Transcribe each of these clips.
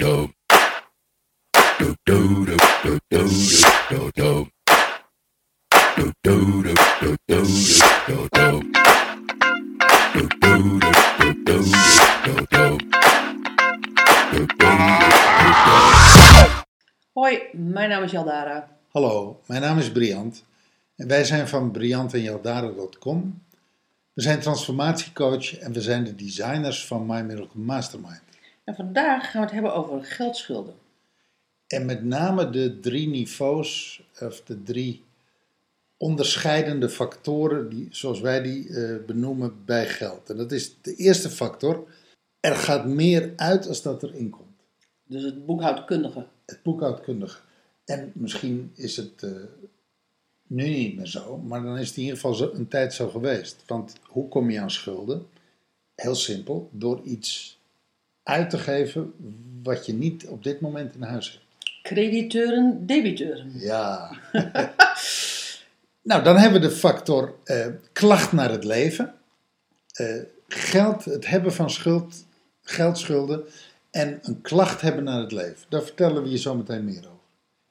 Hoi, mijn naam is Jaldara. Hallo, mijn naam is Briant en wij zijn van briantenjaldara.com. We zijn transformatiecoach en we zijn de designers van My Miracle Mastermind. En vandaag gaan we het hebben over geldschulden. En met name de drie niveaus, of de drie onderscheidende factoren, die, zoals wij die eh, benoemen bij geld. En dat is de eerste factor, er gaat meer uit als dat erin komt. Dus het boekhoudkundige. Het boekhoudkundige. En misschien is het eh, nu niet meer zo, maar dan is het in ieder geval zo, een tijd zo geweest. Want hoe kom je aan schulden? Heel simpel, door iets uit te geven wat je niet op dit moment in huis hebt. Crediteuren, debiteuren. Ja. nou, dan hebben we de factor eh, klacht naar het leven. Eh, geld, het hebben van schuld, geldschulden en een klacht hebben naar het leven. Daar vertellen we je zo meteen meer over.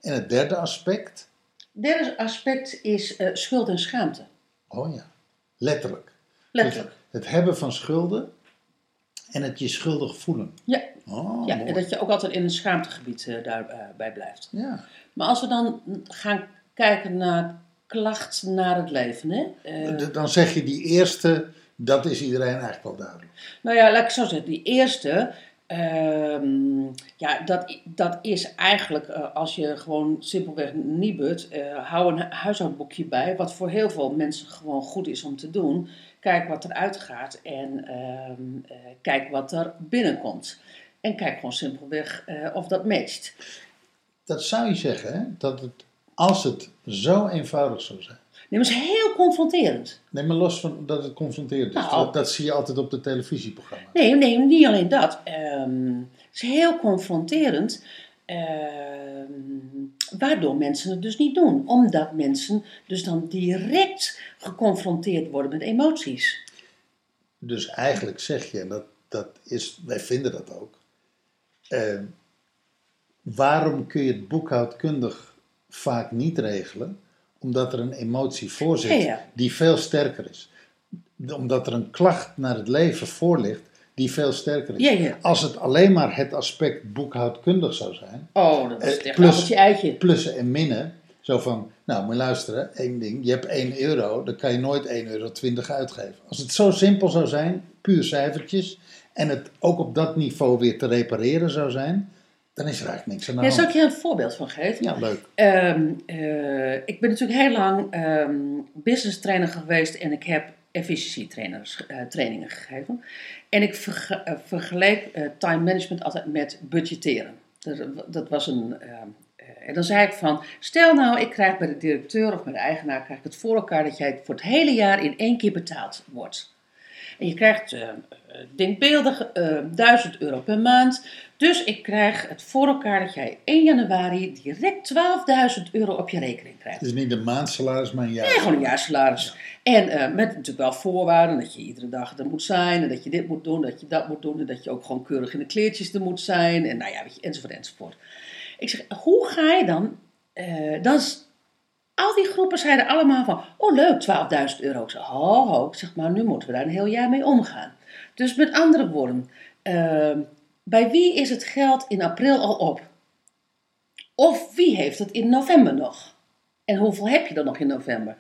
En het derde aspect, Derde aspect is eh, schuld en schaamte. oh ja, letterlijk. Letterlijk. Dus het hebben van schulden en het je schuldig voelen. Ja, Oh, ja en dat je ook altijd in een schaamtegebied eh, daarbij blijft. Ja, Maar als we dan gaan kijken naar klacht naar het leven. Hè? Eh, dan zeg je die eerste, dat is iedereen eigenlijk wel duidelijk. Nou ja, laat ik zo zeggen. Die eerste, ehm, ja, dat, dat is eigenlijk eh, als je gewoon simpelweg niet but, eh, hou een hu- huishoudboekje bij, wat voor heel veel mensen gewoon goed is om te doen. Kijk wat eruit gaat en ehm, eh, kijk wat er binnenkomt. En kijk gewoon simpelweg eh, of dat matcht. Dat zou je zeggen, hè? dat het, als het zo eenvoudig zou zijn. Nee, maar het is heel confronterend. Neem maar los van dat het confronterend is. Nou. Dat, dat zie je altijd op de televisieprogramma's. Nee, nee, niet alleen dat. Ehm, het is heel confronterend. ehm, waardoor mensen het dus niet doen. Omdat mensen dus dan direct geconfronteerd worden met emoties. Dus eigenlijk zeg je, en dat, dat is, wij vinden dat ook. eh, waarom kun je het boekhoudkundig vaak niet regelen? Omdat er een emotie voor zit Ja, ja. die veel sterker is. Omdat er een klacht naar het leven voor ligt die veel sterker is. Ja, ja. Als het alleen maar het aspect boekhoudkundig zou zijn, Oh, dat is echt plus- eitje. plussen en minnen. Zo van, nou moet je luisteren, één ding. Je hebt 1 euro, dan kan je nooit 1,20 euro uitgeven. Als het zo simpel zou zijn, puur cijfertjes, en het ook op dat niveau weer te repareren zou zijn, dan is er eigenlijk niks aan de Ja, zal hand. ik je een voorbeeld van geven? Ja, leuk. Ehm, eh, ik ben natuurlijk heel lang ehm, business trainer geweest en ik heb efficiëntietrainers eh, trainingen gegeven. En ik verge- eh, vergeleek eh, time management altijd met budgetteren. Dat, dat was een. en dan zei ik van, stel nou, ik krijg bij de directeur of bij de eigenaar krijg ik het voor elkaar dat jij voor het hele jaar in één keer betaald wordt. En je krijgt eh, denkbeeldig eh 1000 euro per maand. Dus ik krijg het voor elkaar dat jij 1 januari direct 12.000 euro op je rekening krijgt. Het is niet een maandsalaris, maar een jaar. Nee, gewoon een jaarsalaris. En eh, met natuurlijk wel voorwaarden dat je iedere dag er moet zijn. En dat je dit moet doen, dat je dat moet doen. En dat je ook gewoon keurig in de kleertjes er moet zijn. En nou ja, weet je, enzovoort, enzovoort. Ik zeg, hoe ga je dan... eh, dan al die groepen zeiden allemaal van, oh leuk, 12.000 euro. Ik. Ik zeg, maar nu moeten we daar een heel jaar mee omgaan. Dus met andere woorden, eh, bij wie is het geld in april al op? Of wie heeft het in november nog? En hoeveel heb je dan nog in november?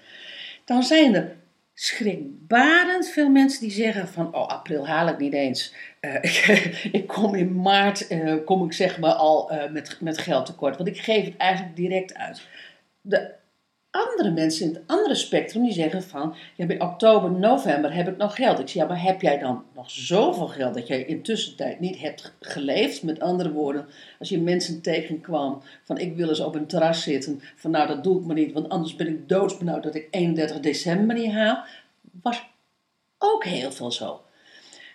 Dan zijn er schrikbarend veel mensen die zeggen van, oh april haal ik niet eens. Eh, ik, ik kom in maart, eh, kom ik zeg maar al eh, met, met geld tekort. Want ik geef het eigenlijk direct uit. De andere mensen in het andere spectrum die zeggen van, ja bij oktober, november heb ik nog geld. Ik zeg, ja maar heb jij dan nog zoveel geld dat jij intussen tijd niet hebt geleefd? Met andere woorden, als je mensen tegenkwam van ik wil eens op een terras zitten, van nou dat doe ik maar niet, want anders ben ik doodsbenauwd dat ik 31 december niet haal, was ook heel veel zo.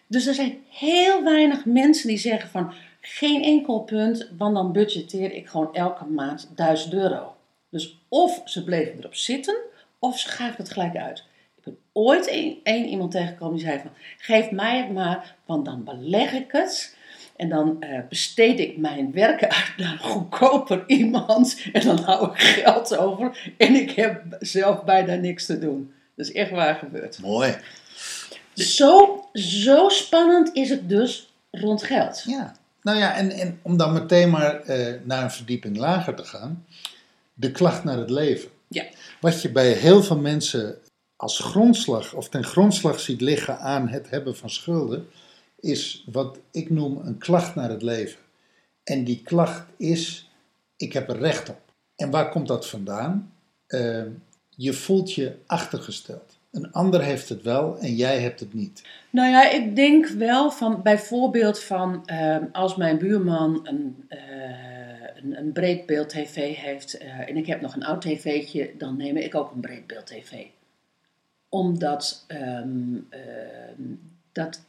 Dus er zijn heel weinig mensen die zeggen van geen enkel punt, want dan budgetteer ik gewoon elke maand 1000 euro. Dus of ze bleven erop zitten, of ze gaven het gelijk uit. Ik ben ooit één iemand tegengekomen die zei van, geef mij het maar, want dan beleg ik het. En dan eh, besteed ik mijn werken uit naar een goedkoper iemand. En dan hou ik geld over. En ik heb zelf bijna niks te doen. Dat is echt waar gebeurd. Mooi. Zo, zo spannend is het dus rond geld. Ja. Nou ja, en, en om dan meteen maar eh, naar een verdieping lager te gaan. De klacht naar het leven. Ja. Wat je bij heel veel mensen als grondslag of ten grondslag ziet liggen aan het hebben van schulden, is wat ik noem een klacht naar het leven. En die klacht is, ik heb er recht op. En waar komt dat vandaan? Eh, je voelt je achtergesteld. Een ander heeft het wel en jij hebt het niet. Nou ja, ik denk wel van bijvoorbeeld van ehm, als mijn buurman een, eh, een, een breedbeeld tv heeft eh, en ik heb nog een oud tv'tje, dan neem ik ook een breedbeeld tv. Omdat ehm, ehm, dat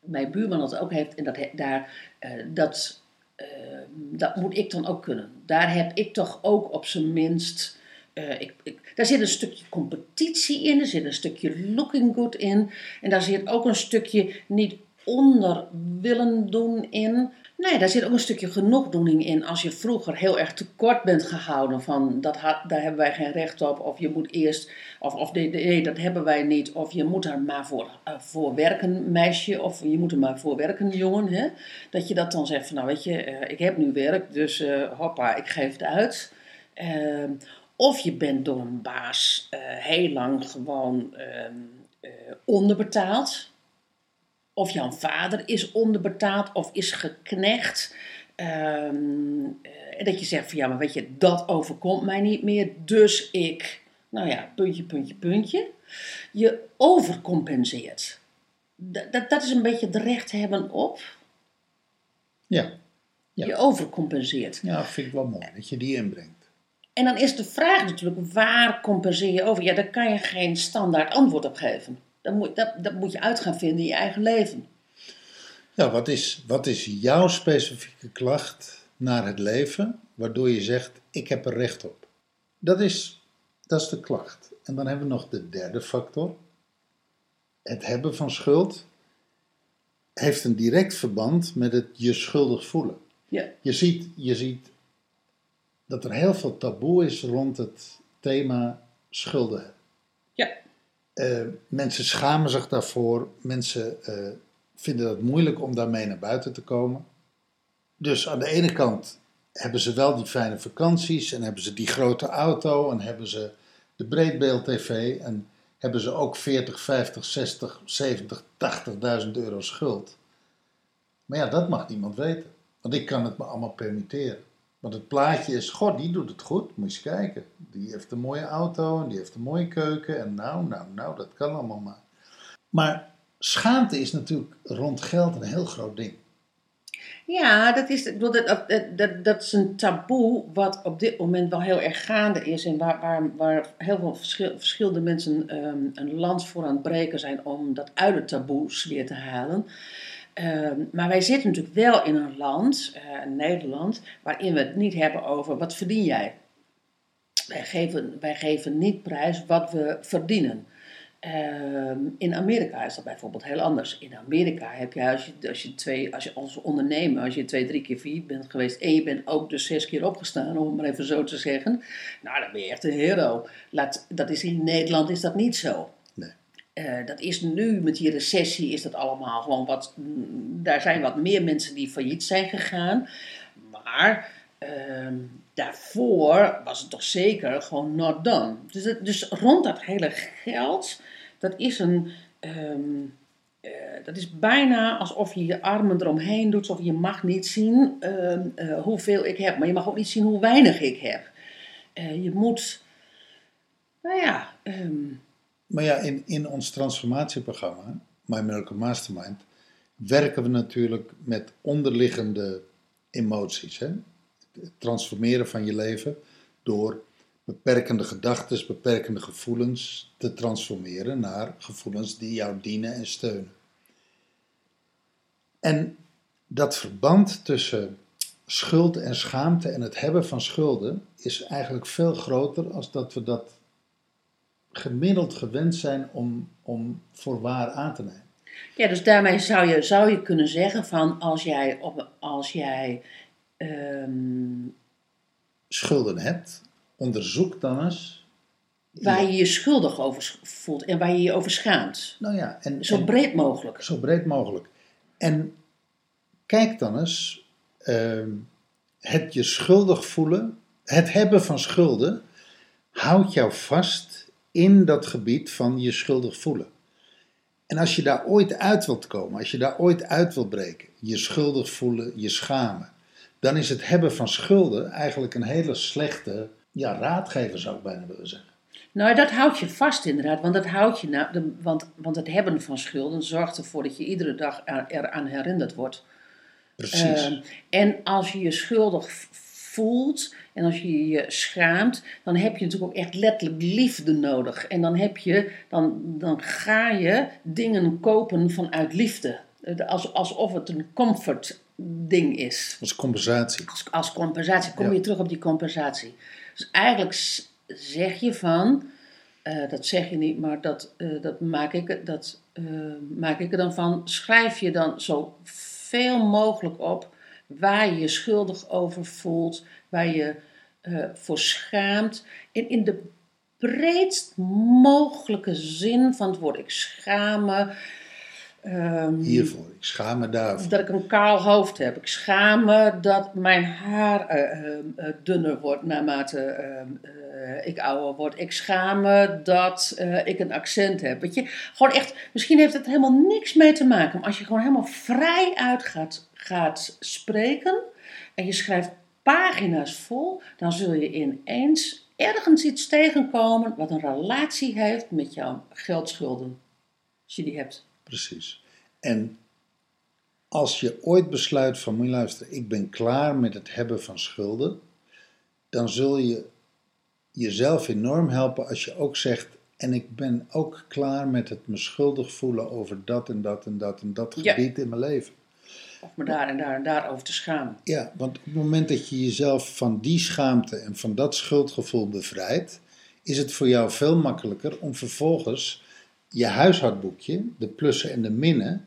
mijn buurman dat ook heeft en dat, daar, eh, dat, ehm, dat moet ik dan ook kunnen. Daar heb ik toch ook op zijn minst. eh, ik, ik, daar zit een stukje competitie in, er zit een stukje looking good in. En daar zit ook een stukje niet onder willen doen in. Nee, daar zit ook een stukje genoegdoening in. Als je vroeger heel erg tekort bent gehouden van dat daar hebben wij geen recht op. Of je moet eerst, of, of nee, dat hebben wij niet. Of je moet er maar voor, eh, voor werken, meisje. Of je moet er maar voor werken, jongen. Hè? Dat je dat dan zegt van nou weet je, eh, ik heb nu werk, dus eh, hoppa, ik geef het uit. Ehm, of je bent door een baas heel lang gewoon ehm, eh, onderbetaald. Of jouw vader is onderbetaald of is geknecht. Ehm, eh, dat je zegt van ja, maar weet je, dat overkomt mij niet meer. Dus ik, nou ja, puntje, puntje, puntje. Je overcompenseert. Dat, dat, dat is een beetje het recht hebben op. Ja. Ja. Je overcompenseert. Ja, vind ik wel mooi dat je die inbrengt. En dan is de vraag natuurlijk, waar compenseer je over? Ja, daar kan je geen standaard antwoord op geven. Dat moet, dat, dat moet je uit gaan vinden in je eigen leven. Ja, wat is, wat is jouw specifieke klacht naar het leven, waardoor je zegt, ik heb er recht op? Dat is, dat is de klacht. En dan hebben we nog de derde factor. Het hebben van schuld heeft een direct verband met het je schuldig voelen. Ja, Je ziet, je ziet dat er heel veel taboe is rond het thema schulden ja, Eh, mensen schamen zich daarvoor. Mensen eh, vinden het moeilijk om daarmee naar buiten te komen. Dus aan de ene kant hebben ze wel die fijne vakanties en hebben ze die grote auto en hebben ze de breedbeeld tv en hebben ze ook 40, 50, 60, 70, 80.000 euro schuld. Maar ja, dat mag niemand weten. Want ik kan het me allemaal permitteren. Want het plaatje is, god, die doet het goed. Moet je eens kijken. Die heeft een mooie auto en die heeft een mooie keuken. En nou, nou, nou, dat kan allemaal maar. Maar schaamte is natuurlijk rond geld een heel groot ding. ja dat, is, dat, dat, dat, is een taboe wat op dit moment wel heel erg gaande is. En waar, waar, waar heel veel verschil, verschillende mensen ehm, een land voor aan het breken zijn om dat uit het taboes weer te halen. Ehm, maar wij zitten natuurlijk wel in een land, eh, Nederland, waarin we het niet hebben over wat verdien jij. Wij geven, wij geven niet prijs wat we verdienen. Ehm, in Amerika is dat bijvoorbeeld heel anders. In Amerika heb je, als je, als je, twee, als je als ondernemer, als je twee, drie keer failliet bent geweest en je bent ook dus zes keer opgestaan, om het maar even zo te zeggen, nou dan ben je echt een hero. Laat, dat is in Nederland is dat niet zo. Eh, dat is nu met die recessie is dat allemaal gewoon wat. mm, Daar zijn wat meer mensen die failliet zijn gegaan. Maar ehm, daarvoor was het toch zeker gewoon not done. Dus, dus rond dat hele geld, dat is een. ehm, eh, dat is bijna alsof je je armen eromheen doet. Alsof je mag niet zien ehm, eh, hoeveel ik heb. Maar je mag ook niet zien hoe weinig ik heb. Je moet. Nou ja. Maar ja, in, in ons transformatieprogramma, My Miracle Mastermind, werken we natuurlijk met onderliggende emoties. Hè? Het transformeren van je leven door beperkende gedachten, beperkende gevoelens te transformeren naar gevoelens die jou dienen en steunen. En dat verband tussen schuld en schaamte en het hebben van schulden is eigenlijk veel groter als dat we dat gemiddeld gewend zijn om, om voor waar aan te nemen. Ja, dus daarmee zou je, zou je kunnen zeggen van als jij, op, als jij ehm, Schulden hebt, onderzoek dan eens. waar je je schuldig over voelt en waar je je over schaamt. Nou ja, en, Zo en- breed mogelijk. zo breed mogelijk. En kijk dan eens, ehm, het je schuldig voelen, het hebben van schulden, houdt jou vast in dat gebied van je schuldig voelen. En als je daar ooit uit wilt komen, als je daar ooit uit wilt breken, je schuldig voelen, je schamen, dan is het hebben van schulden eigenlijk een hele slechte ja, raadgever, zou ik bijna willen zeggen. Nou, dat houdt je vast inderdaad, want dat houdt je na, de, want, want het hebben van schulden zorgt ervoor dat je iedere dag er- eraan herinnerd wordt. Precies. Ehm, en als je je schuldig voelt en als je je schaamt, dan heb je natuurlijk ook echt letterlijk liefde nodig. En dan, heb je, dan, dan ga je dingen kopen vanuit liefde. Eh, Als, alsof het een comfort ding is. Als compensatie. Als, als compensatie, kom Ja. je terug op die compensatie. Dus eigenlijk zeg je van, eh, dat zeg je niet, maar dat, eh, dat, maak, ik, dat maak ik er dan van, schrijf je dan zo veel mogelijk op waar je je schuldig over voelt, waar je eh, voor schaamt. En in de breedst mogelijke zin van het woord. Ik schaam. Ehm, Hiervoor. Ik schaam me daarvoor. dat ik een kaal hoofd heb. Ik schaam me dat mijn haar eh, dunner wordt naarmate eh, eh, ik ouder word. Ik schaam me dat ik een accent heb. Weet je, gewoon echt, misschien heeft het helemaal niks mee te maken. Maar als je gewoon helemaal vrij uit gaat, gaat spreken en je schrijft pagina's vol, dan zul je ineens ergens iets tegenkomen wat een relatie heeft met jouw geldschulden. Als je die hebt. Precies. En als je ooit besluit van, moet je luisteren, ik ben klaar met het hebben van schulden, dan zul je jezelf enorm helpen als je ook zegt, en ik ben ook klaar met het me schuldig voelen over dat en dat en dat en dat Ja. gebied in mijn leven. Of me daar en daar en daar over te schamen. Ja, want op het moment dat je jezelf van die schaamte en van dat schuldgevoel bevrijdt, is het voor jou veel makkelijker om vervolgens je huishoudboekje, de plussen en de minnen,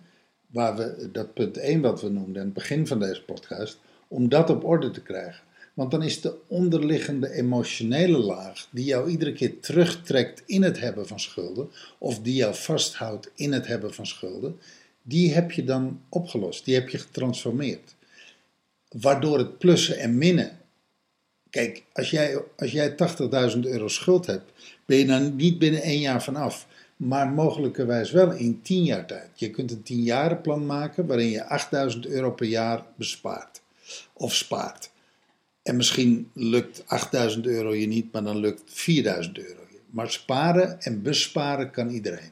waar we dat punt 1 wat we noemden aan het begin van deze podcast, om dat op orde te krijgen. Want dan is de onderliggende emotionele laag die jou iedere keer terugtrekt in het hebben van schulden, of die jou vasthoudt in het hebben van schulden, die heb je dan opgelost, die heb je getransformeerd waardoor het plussen en minnen. Kijk, als jij, als jij 80.000 euro schuld hebt, ben je dan niet binnen één jaar vanaf. Maar mogelijkerwijs wel in 10 jaar tijd. Je kunt een 10 plan maken waarin je 8000 euro per jaar bespaart. Of spaart. En misschien lukt 8000 euro je niet, maar dan lukt 4000 euro je. Maar sparen en besparen kan iedereen.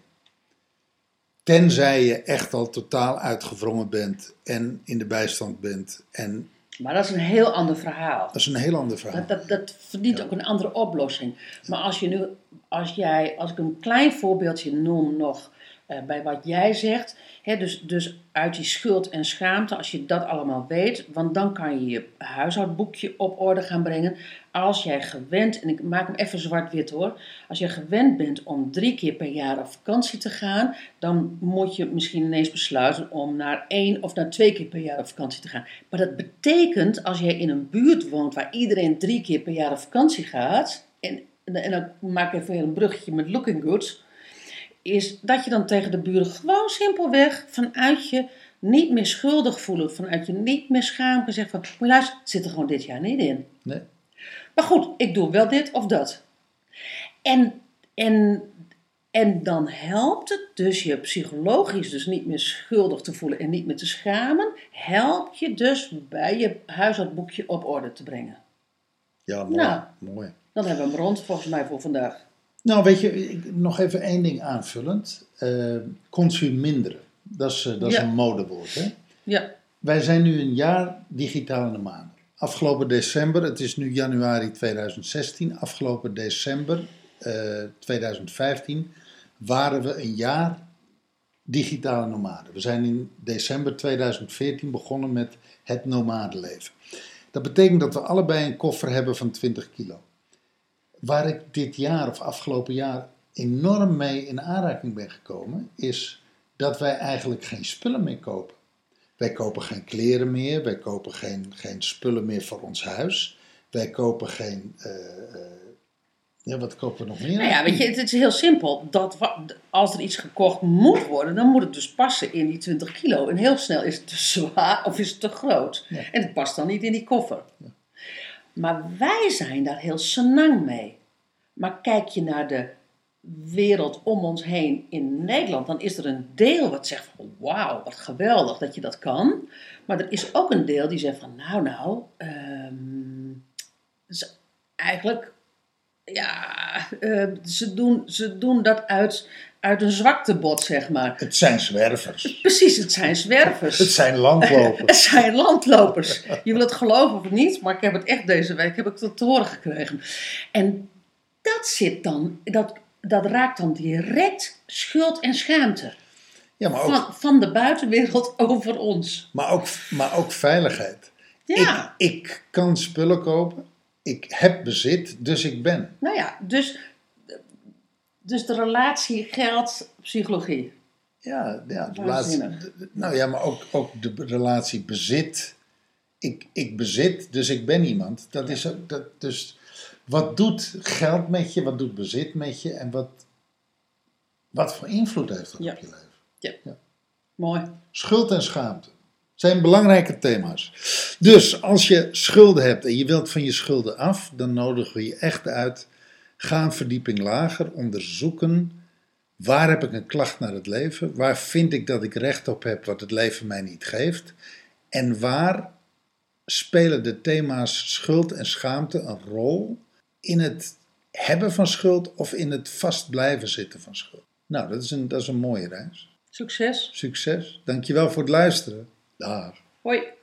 Tenzij je echt al totaal uitgewrongen bent en in de bijstand bent. En Maar dat is een heel ander verhaal. dat is een heel ander verhaal. Dat, dat, dat verdient ook een andere oplossing. Maar als je nu, als jij, als ik een klein voorbeeldje noem nog eh, bij wat jij zegt, dus, dus uit die schuld en schaamte, als je dat allemaal weet, want dan kan je je huishoudboekje op orde gaan brengen. Als jij gewend, en ik maak hem even zwart-wit hoor, als je gewend bent om drie keer per jaar op vakantie te gaan, dan moet je misschien ineens besluiten om naar één of naar twee keer per jaar op vakantie te gaan. Maar dat betekent, als jij in een buurt woont waar iedereen drie keer per jaar op vakantie gaat, en, en dan maak ik even een bruggetje met Looking Goods, is dat je dan tegen de buren gewoon simpelweg vanuit je niet meer schuldig voelen, vanuit je niet meer schaamte zegt van, maar luister, het zit er gewoon dit jaar niet in. Nee? Maar goed, ik doe wel dit of dat. En, en, en dan helpt het dus je psychologisch dus niet meer schuldig te voelen en niet meer te schamen. Helpt je dus bij je huishoudboekje op orde te brengen. Ja, mooi. Nou. mooi. Dan hebben we hem rond volgens mij voor vandaag. Nou, weet je, ik- nog even één ding aanvullend. Eh consuminderen. Dat is, eh, dat is Ja. een modewoord. Hè? Ja, Wij zijn nu een jaar digitaal in de maan. Afgelopen december, het is nu januari 2016, afgelopen december eh, 2015 waren we een jaar digitale nomaden. We zijn in december 2014 begonnen met het nomadenleven. Dat betekent dat we allebei een koffer hebben van 20 kilo. Waar ik dit jaar of afgelopen jaar enorm mee in aanraking ben gekomen, is dat wij eigenlijk geen spullen meer kopen. Wij kopen geen kleren meer, wij kopen geen, geen spullen meer voor ons huis. Wij kopen geen. eh, eh, ja, wat kopen we nog meer? Nou ja, weet je, het is heel simpel. Dat, als er iets gekocht moet worden, dan moet het dus passen in die 20 kilo. En heel snel is het te zwaar of is het te groot. Ja. En het past dan niet in die koffer. Maar wij zijn daar heel senang mee. Maar kijk je naar de wereld om ons heen in Nederland, dan is er een deel wat zegt van wauw, wat geweldig dat je dat kan. Maar er is ook een deel die zegt van nou nou, ehm, eigenlijk ja, eh, ze, doen, ze doen dat uit, uit een zwaktebod, zeg maar. Het zijn zwervers. Precies, het zijn zwervers. Het zijn landlopers. Het zijn landlopers. Je wil het geloven of niet, maar ik heb het echt deze week heb ik te horen gekregen. En dat zit dan, dat, dat raakt dan direct schuld en schaamte. Ja, maar ook, Van, van de buitenwereld over ons. maar ook, maar ook veiligheid. Ja, Ik, ik kan spullen kopen. Ik heb bezit, dus ik ben. nou ja, dus, dus de relatie geld, psychologie. Ja, ja de de- nou ja, maar ook, ook de relatie bezit. Ik, ik bezit, dus ik ben iemand. Dat is ook, dat, dus wat doet geld met je, wat doet bezit met je en wat, wat voor invloed heeft dat Ja. op je leven? Mooi. Schuld en schaamte zijn belangrijke thema's. Dus als je schulden hebt en je wilt van je schulden af, dan nodigen we je echt uit. Ga een verdieping lager, onderzoeken. Waar heb ik een klacht naar het leven? Waar vind ik dat ik recht op heb wat het leven mij niet geeft? En waar spelen de thema's schuld en schaamte een rol in het hebben van schuld of in het vast blijven zitten van schuld? Nou, dat is een, dat is een mooie reis. Succes. Succes. Dankjewel voor het luisteren. Dag. Hoi.